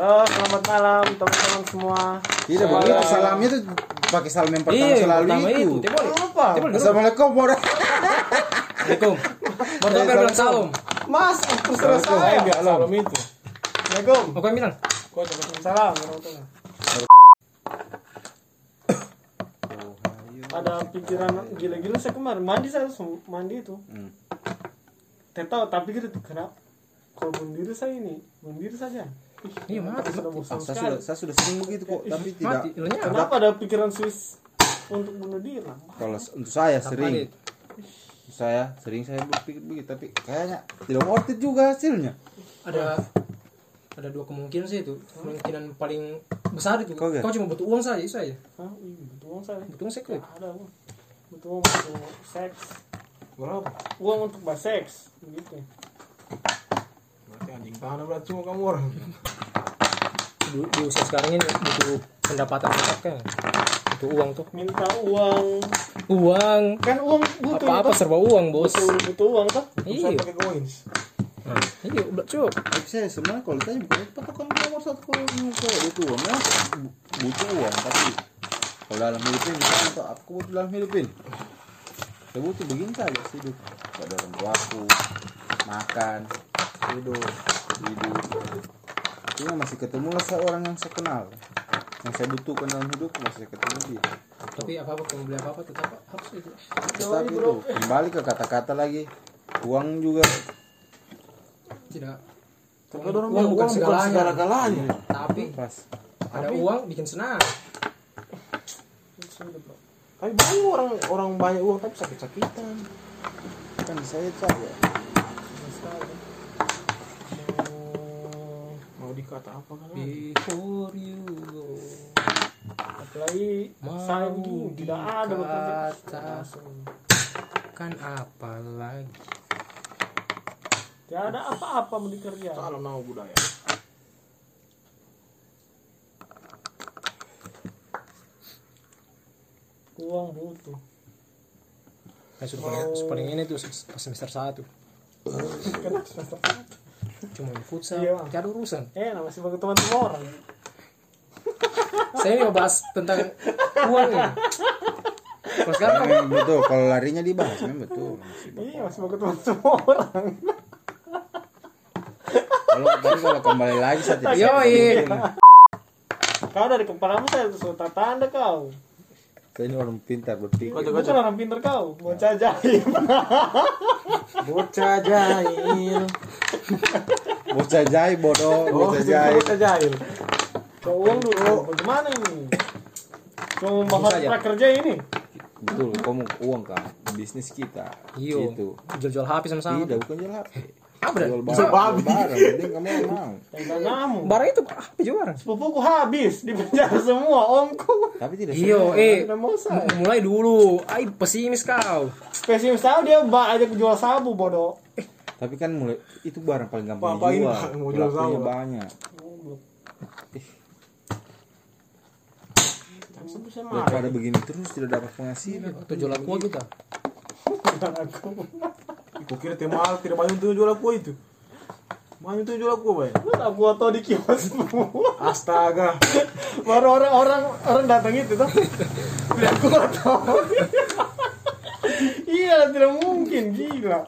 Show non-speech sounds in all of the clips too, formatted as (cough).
Oh, selamat malam teman-teman semua. Tidak Salam. begitu salamnya tuh pakai salam yang pertama Iya, selalu pertama itu. itu. Tebol. Apa? Tebol. Assalamualaikum. Baru Eh, bilang salam. Mas, terserah Assalamualaikum. saya. Salam. Salam itu. Assalamualaikum. Bilang? Kau Waalaikumsalam warahmatullahi. (coughs) Ada pikiran gila-gila saya kemarin mandi saya langsung mandi itu. Hmm. Tidak tahu tapi gitu kenapa? Kalau bunuh diri saya ini, bunuh diri saja. Iya, mati, Sudah mati. bosan Ah, saya sudah saya sudah sering begitu kok, tapi tidak. Mati. Lenyap. Kenapa ada pikiran Swiss untuk bunuh diri? Kalau untuk saya sering, saya sering saya berpikir begitu, tapi kayaknya tidak worth it juga hasilnya. Ada ada dua kemungkinan sih itu. Kemungkinan paling besar itu. Kau Kau, cuma butuh uang saja, itu saja. Hah? Ih, butuh uang saya. Butuh uang sekali. Ada uang. Butuh uang untuk seks. Berapa? Uang untuk bahas seks. Begitu. Berarti anjing tanah berarti semua kamu orang. Di, di usia sekarang ini butuh pendapatan tetap kan. Butuh uang tuh. Minta uang. Uang. Kan uang butuh. Apa-apa toh. serba uang, Bos. Butuh, butuh uang tuh. Iya. Pakai coins. Nah, iya, udah cukup. Saya sebenarnya kalau ditanya bukan itu patokan nomor satu kalau butuh uang, ya, bu- butuh uang tapi kalau dalam hidup ini misalnya atau aku butuh dalam hidup ini, saya butuh begini saja sih hidup. Ada orang tuaku, makan, hidup, hidup. Cuma masih ketemu lah saya orang yang saya kenal, yang saya butuhkan dalam hidup masih ketemu dia. Tapi apa-apa kalau beli apa-apa tetap harus itu. Tetap itu kembali ke kata-kata lagi, uang juga Tidak. Orang Uang bilang bukan uang bukan segalanya. segala-galanya. Tapi pas. ada uang bikin senang. Tapi banyak orang orang banyak uang tapi sakit-sakitan. Kan saya saja. Hmm, Mau dikata apa kan? Before you go. Apalagi Mau saya begini tidak ada betul. Kan apa lagi? Tidak ada apa-apa mau dikerja. Salam nama budaya. Uang butuh. Kan sudah paling, ini tuh pas semester 1 Kan semester satu. Cuma futsal, Iya. ada urusan. Eh, nama masih bagus teman semua orang. Saya mau bahas tentang uang ya. Kalau sekarang kan Memang betul, kalau larinya dibahas memang betul. Iya, masih bagus teman semua orang. Kalau kalau kembali lagi tidak Yoi. Kau dari kepalamu saya sudah tata anda kau. Saya ini orang pintar berpikir. Bukan orang pintar kau, bocah jahil. Bocah jahil. (laughs) Bocah jahil bodoh, Oh, bocah jahil. bocah jahil. Kau uang dulu, bagaimana ini? Membahas saja. prakerja ini? Betul, kamu uang kan bisnis kita. Iyo. Itu. jual-jual HP sama-sama. Tidak, bukan jual HP. Apa dah? Jual Jual barang, babi. jual barang. Penting kamu mau. Kamu. Barang itu HP jual barang. Sepupuku habis di penjara semua, omku. Tapi tidak Iyo, eh. Mulai dulu. Ay, pesimis kau. Pesimis tahu dia mbak aja jual sabu bodoh. Tapi kan mulai itu barang paling gampang Bapak ini dijual. (laughs) mau jual Pelakunya banyak. Tapi saya Daripada begini terus tidak dapat penghasilan. Atau jual aku kita. aku. Kau kira teh mahal tidak banyak untuk jual aku itu. Banyak untuk jual aku, Bay. Aku atau di kios Astaga. Baru orang orang orang datang itu tuh. Beli aku atau. iya, tidak mungkin gila.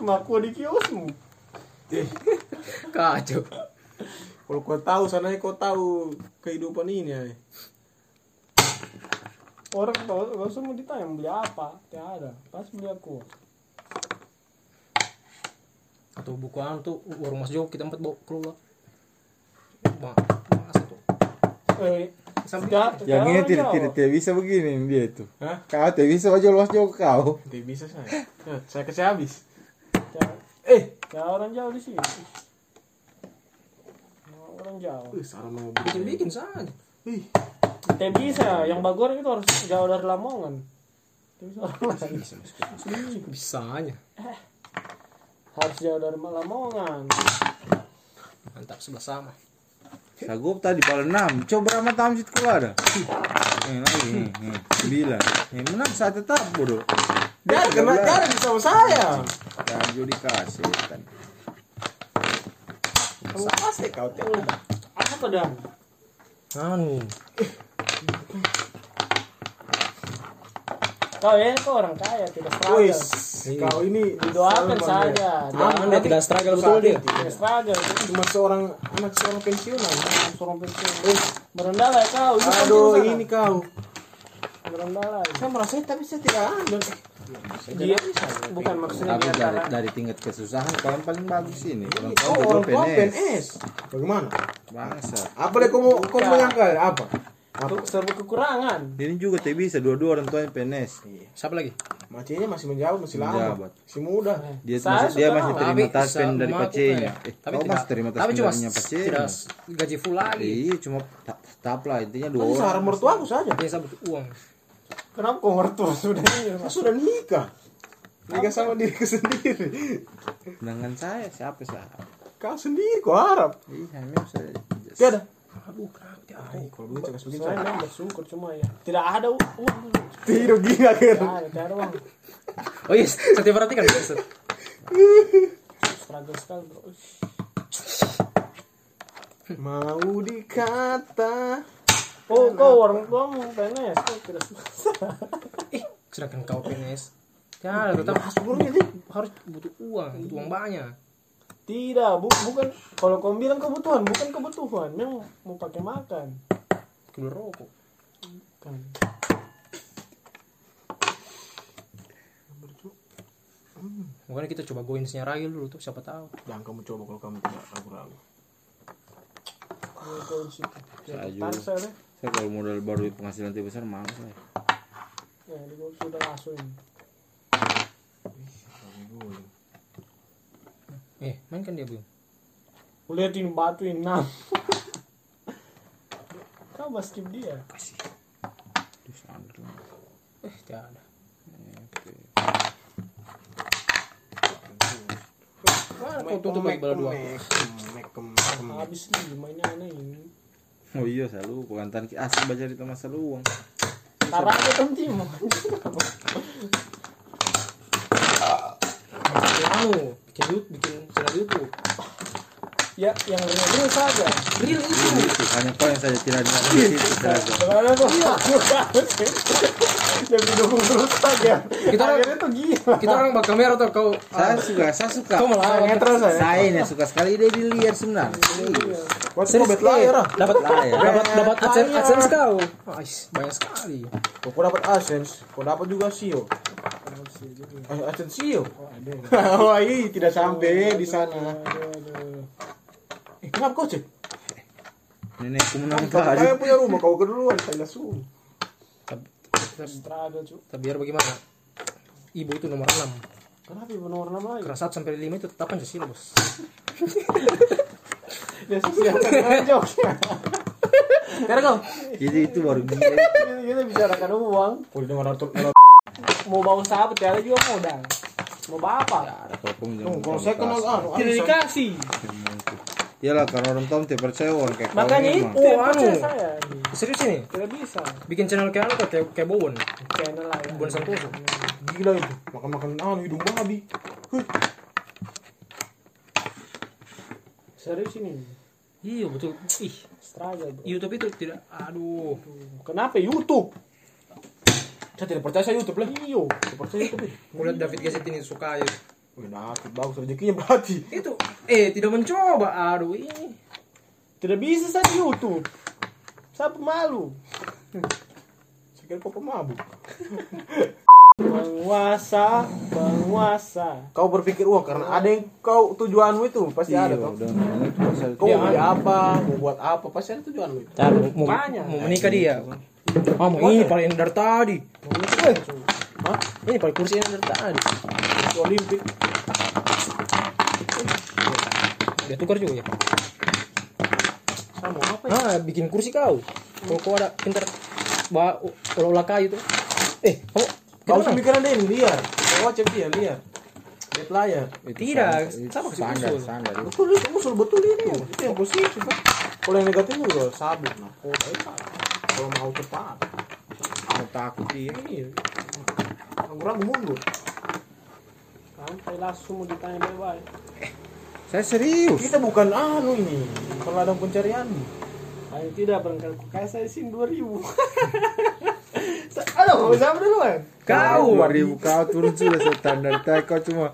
Mas aku di kiosmu. Eh, (laughs) Kacau. kalau kau tahu sananya kau tahu kehidupan ini ya. Orang tahu, gak usah mau ditanya mau beli apa, tidak ada. Pas beli aku. Atau bukuan tuh warung Mas Jo kita empat bawa keluar. Ma, mas itu. Eh, Sampai Yang ini tidak, tidak, tidak bisa begini dia itu. Hah? Kau tidak bisa jual luas jauh kau. Tidak bisa saya. Ya, (laughs) saya kasih habis. Tidak orang jauh di sini. Orang Jawa. uh, salah nama bikin-bikin saja. Ih, Tidak bisa, yang bagor itu harus jauh dari Lamongan. Tidak bisa orang lain. Bisanya. Harus jauh dari Lamongan. Mantap sebelah sama. Sagup tadi pada enam. Coba berapa tahun situ keluar ada? Nih lagi nih sembilan. Nih menang saya tetap bodoh. Dia kena cara sama saya. Dan judi kasih kan. Pasti kau teh. Apa dan? anu Kau ya, kau orang kaya, tidak Wis, struggle. kau ini Didoakan saja. Dia tidak struggle betul dia Tidak struggle. Cuma seorang anak seorang pensiunan. Seorang pensiun. Merendah lah kau. Penting Aduh, ini kau. Merendah lah. Saya merasa tapi saya tidak ada. Dia bukan maksudnya Tapi dia dari, antara dari tingkat kesusahan kau yang paling bagus ini. Orang tua Oh, orang tua PNS. PNS. Bagaimana? Bangsa. Apa deh kau mau nyangka apa? Apa? Serba kekurangan. Ini juga tidak bisa dua-dua orang tua yang PNS. siapa lagi Macinya masih menjawab, masih lama. Menjabat. Masih muda. Dia Saya masih, dia masih terima taspen dari pacenya. kayak- Eh, tapi kau tidak masih terima tapi taspen tidak pacenya. gaji full lagi Iya, cuma ta- tahap lah intinya dua orang. mertua aku saja. dia butuh uang Kenapa kau mertua sudah? Saya sudah nikah. Nikah sama diriku sendiri. Dengan saya siapa siapa? Kau sendiri kau harap. Iya, memang saya. Tiada. aduh kenapa dia Ay, kalau begitu cakap begini. Saya memang bersyukur cuma ya. Tidak ada uang. Tidak gila kan. tidak ada uang. oh iya saya perhatikan. Struggle sekali bro. Mau dikata. Oh, kau orang tua mau PNS, kau tidak susah. (laughs) eh sedangkan kau PNS ya tetap harus butuh uang butuh uang banyak Tidak, bu bukan. Kalau kau bilang kebutuhan, bukan kebutuhan. Memang mau pakai makan. keluar rokok Kan. makanya kita coba goinsnya Ragil dulu tuh siapa tahu Jangan kamu coba kalau kamu tidak ragu-ragu. Di situ. Ya, Saya kalau modal baru penghasilan lebih besar malas saya. Ya, ini gua sudah langsung. eh main kan dia belum Lihat ini batu ini enam. Kau (laughs) basket dia. Itu standar lah. eh tidak ada kau tutup lagi bola dua Habis nih mainnya aneh ini. Oh iya selalu pengantar asli baca di masa luang. Karena ada penting mau. anu bikin YouTube bikin channel YouTube Ya, yang real saja. real itu Itu hanya kau yang saja tidak dengar di situ saja. Sebenarnya tuh yang video terus saja. Kita orang- akhirnya tuh gila. kita orang bakal merah tuh kau Saya suka, saya suka. kau malah Netral saya. Saya ini suka sekali dia dilihat sebenarnya. Serius. Dapat Layar. dapat dapat adsense adsense kau Ais, banyak sekali Kau dapat AdSense, kau dapat juga SEO. Ah, AdSense SEO. (laughs) Oh, iya tidak sampai di sana. Kenapa kau cek? Nenekku menang Kau kaya punya rumah, kau keduluan, saya langsung. tapi, tapi, Struggle cu. tapi biar bagaimana ibu itu nomor 6 Kenapa ibu nomor enam lagi? kelas 1 sampai 5 itu tetap Pancasila bos Dia siapkan dengan jokesnya. Biar kau Jadi itu baru gila. Kita, bicarakan uang. Kau dengar nonton Mau bawa sahabat, tiada juga modal. Mau bapak. Ada topeng Tuh, kalau saya kenal anu, Tidak Arisan. dikasih. Iyalah karena orang tua tidak percaya orang kayak Makanya itu yang Oh, percaya anu. saya. serius ini Tidak bisa. bikin channel kayak anu tuh, kayak kayak Bowen Channel lah ya. Bowen Santoso Gila itu, makan-makan anu hidung babi. Huh. Serius ini. iya betul ih Struggle bro. YouTube itu tidak aduh Kenapa YouTube? Saya tidak percaya saya YouTube lah. Iyo. Percaya YouTube. lihat David Gesit ini suka ya Wih, nah, bagus rezekinya berarti. itu eh tidak mencoba aduh ini Tidak bisa saya di YouTube. Saya pemalu. Saya kira kau pemabuk. Penguasa, penguasa. Kau berpikir uang karena ada yang kau tujuanmu itu pasti ada Iya, toh. udah. Nah, itu pasal Kau mau beli apa, mau buat apa, pasti ada tujuanmu itu. Cara mau, Banyak. mau menikah dia ah mau ini paling dari tadi Hah? ini paling kursi yang dari tadi Olimpik. Dia tukar juga ya Saya mau apa ya? ah bikin kursi kau kalau kau ada pintar bawa olah kayu tuh eh kamu Kau menang. pemikiran dia ini liar. Kau cek dia liar. Dead layar. itu Tidak, sama kasih standar, usul. itu. Betul itu usul betul ini. Itu yang positif. Kalau yang negatif juga sabit nah. Kau kalau mau cepat. Mau takut dia. Iya. Ragu-ragu mundur. Sampai langsung mau ditanya bye-bye. Saya serius. Kita bukan anu ini, bukan ladang pencarian. Ayo tidak barangkali aku kasih sin 2000. Aduh, siapa duluan? Kau. 2000 kau turun sudah standar tay kau cuma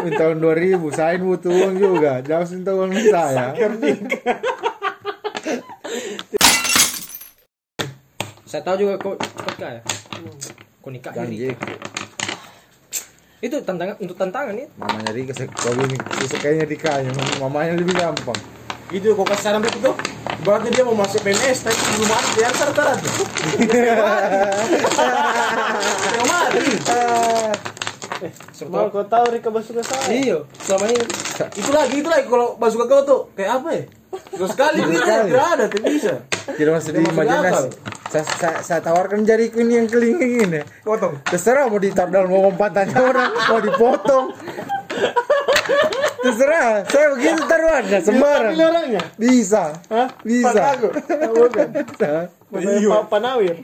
minta uang 2000 saya butuh uang juga jangan minta uang saya Saya tahu juga kau nikah ya. Kau nikah janji. Itu tantangan untuk tantangan ya. mamanya Rika kau ini kayaknya dikanya mamanya lebih gampang Itu kok kasih saran itu. Berarti dia mau masuk PNS, tapi belum ada yang rata tuh. Yang mati. Mau kau tahu Rika Basuka saya? Iya, selama ini Itu lagi, itu lagi kalau masuk ke kau tuh kayak apa ya? Terus sekali tidak ada, tidak bisa. tidak masih Dia masuk diimajinasi akal. Saya, saya, saya tawarkan jariku ini yang kelingking ini Potong. terserah mau ditaruh dalam lompatannya orang mau dipotong terserah saya begitu taruhannya sembarang Pilih orangnya. bisa Hah? bisa. Bukan. Pak Panawir.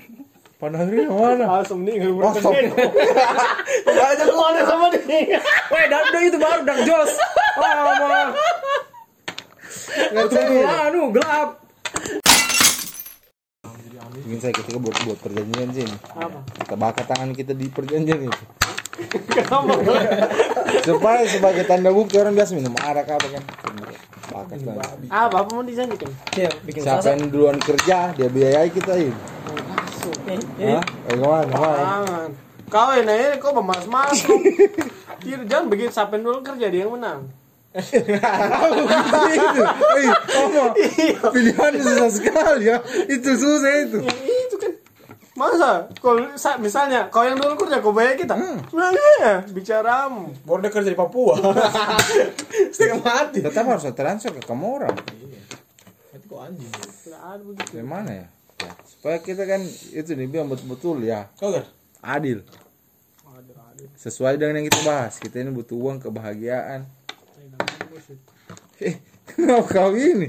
Panahri mana Langsung meninggal Oh, stop. Enggak ada ke mana sama dia. Weh, dan dan itu baru dan jos. Oh, mah. nggak anu gelap. Mungkin saya ketika buat buat perjanjian sih ini. Apa? Kita bakar tangan kita di perjanjian itu. Kenapa? Supaya sebagai tanda bukti orang biasa minum arak apa kan. Bakar tangan. Apa apa mau dijanjikan? Iya, bikin Siapa yang duluan kerja dia biayai kita ini. Eh, eh. Gimana? Jangan. Kau ini kau memas-mas. Jangan begitu sampai dulu kerja dia yang menang. Itu. Eh, apa? Pilihannya susah sekali ya. Itu susah itu. Ya, itu kan masa kalau sa- misalnya kau yang dulu kerja kau bayar kita Hmm. ya bicaramu Baru dia kerja di Papua. (laughs) Setengah mati. Tetap harus transfer ke kamu orang. Nanti kok anjing. Tidak ada begitu Dari mana ya? ya? Supaya kita kan itu nih bilang betul-betul ya Kau kan? adil. Sesuai dengan yang kita bahas. Kita ini butuh uang kebahagiaan. Eh, kenapa kau ini?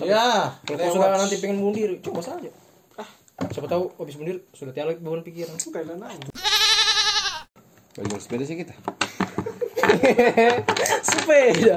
Ya. Kalau kau sudah nanti pengen bunuh diri, coba saja. Ah, siapa tahu habis bunuh diri sudah tiada lagi beban pikiran. Thailand aja Bagi sepeda sih kita. (laughs) Sepeda.